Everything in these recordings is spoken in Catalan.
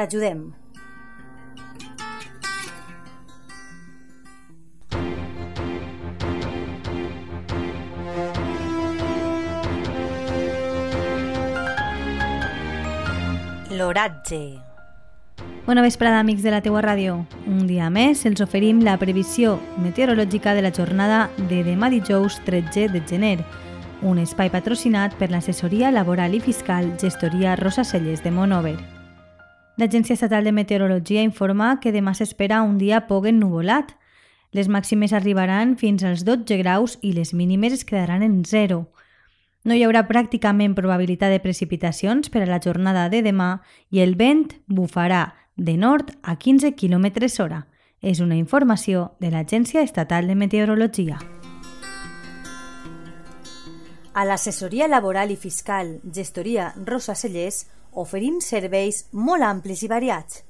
T'ajudem. L'oratge. Bona vesprada, amics de la teua ràdio. Un dia més els oferim la previsió meteorològica de la jornada de demà dijous 13 de gener, un espai patrocinat per l'assessoria laboral i fiscal Gestoria Rosa Celles de Monover. L'Agència Estatal de Meteorologia informa que demà s'espera un dia poc ennuvolat. Les màximes arribaran fins als 12 graus i les mínimes es quedaran en 0. No hi haurà pràcticament probabilitat de precipitacions per a la jornada de demà i el vent bufarà de nord a 15 km hora. És una informació de l'Agència Estatal de Meteorologia. A l'assessoria laboral i fiscal Gestoria Rosa Cellers oferim serveis molt amplis i variats,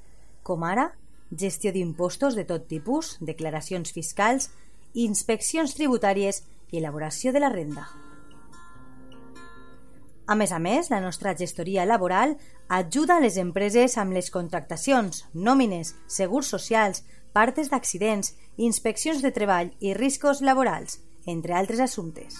com ara gestió d'impostos de tot tipus, declaracions fiscals, inspeccions tributàries i elaboració de la renda. A més a més, la nostra gestoria laboral ajuda a les empreses amb les contractacions, nòmines, segurs socials, partes d'accidents, inspeccions de treball i riscos laborals, entre altres assumptes.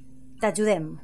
T'ajudem.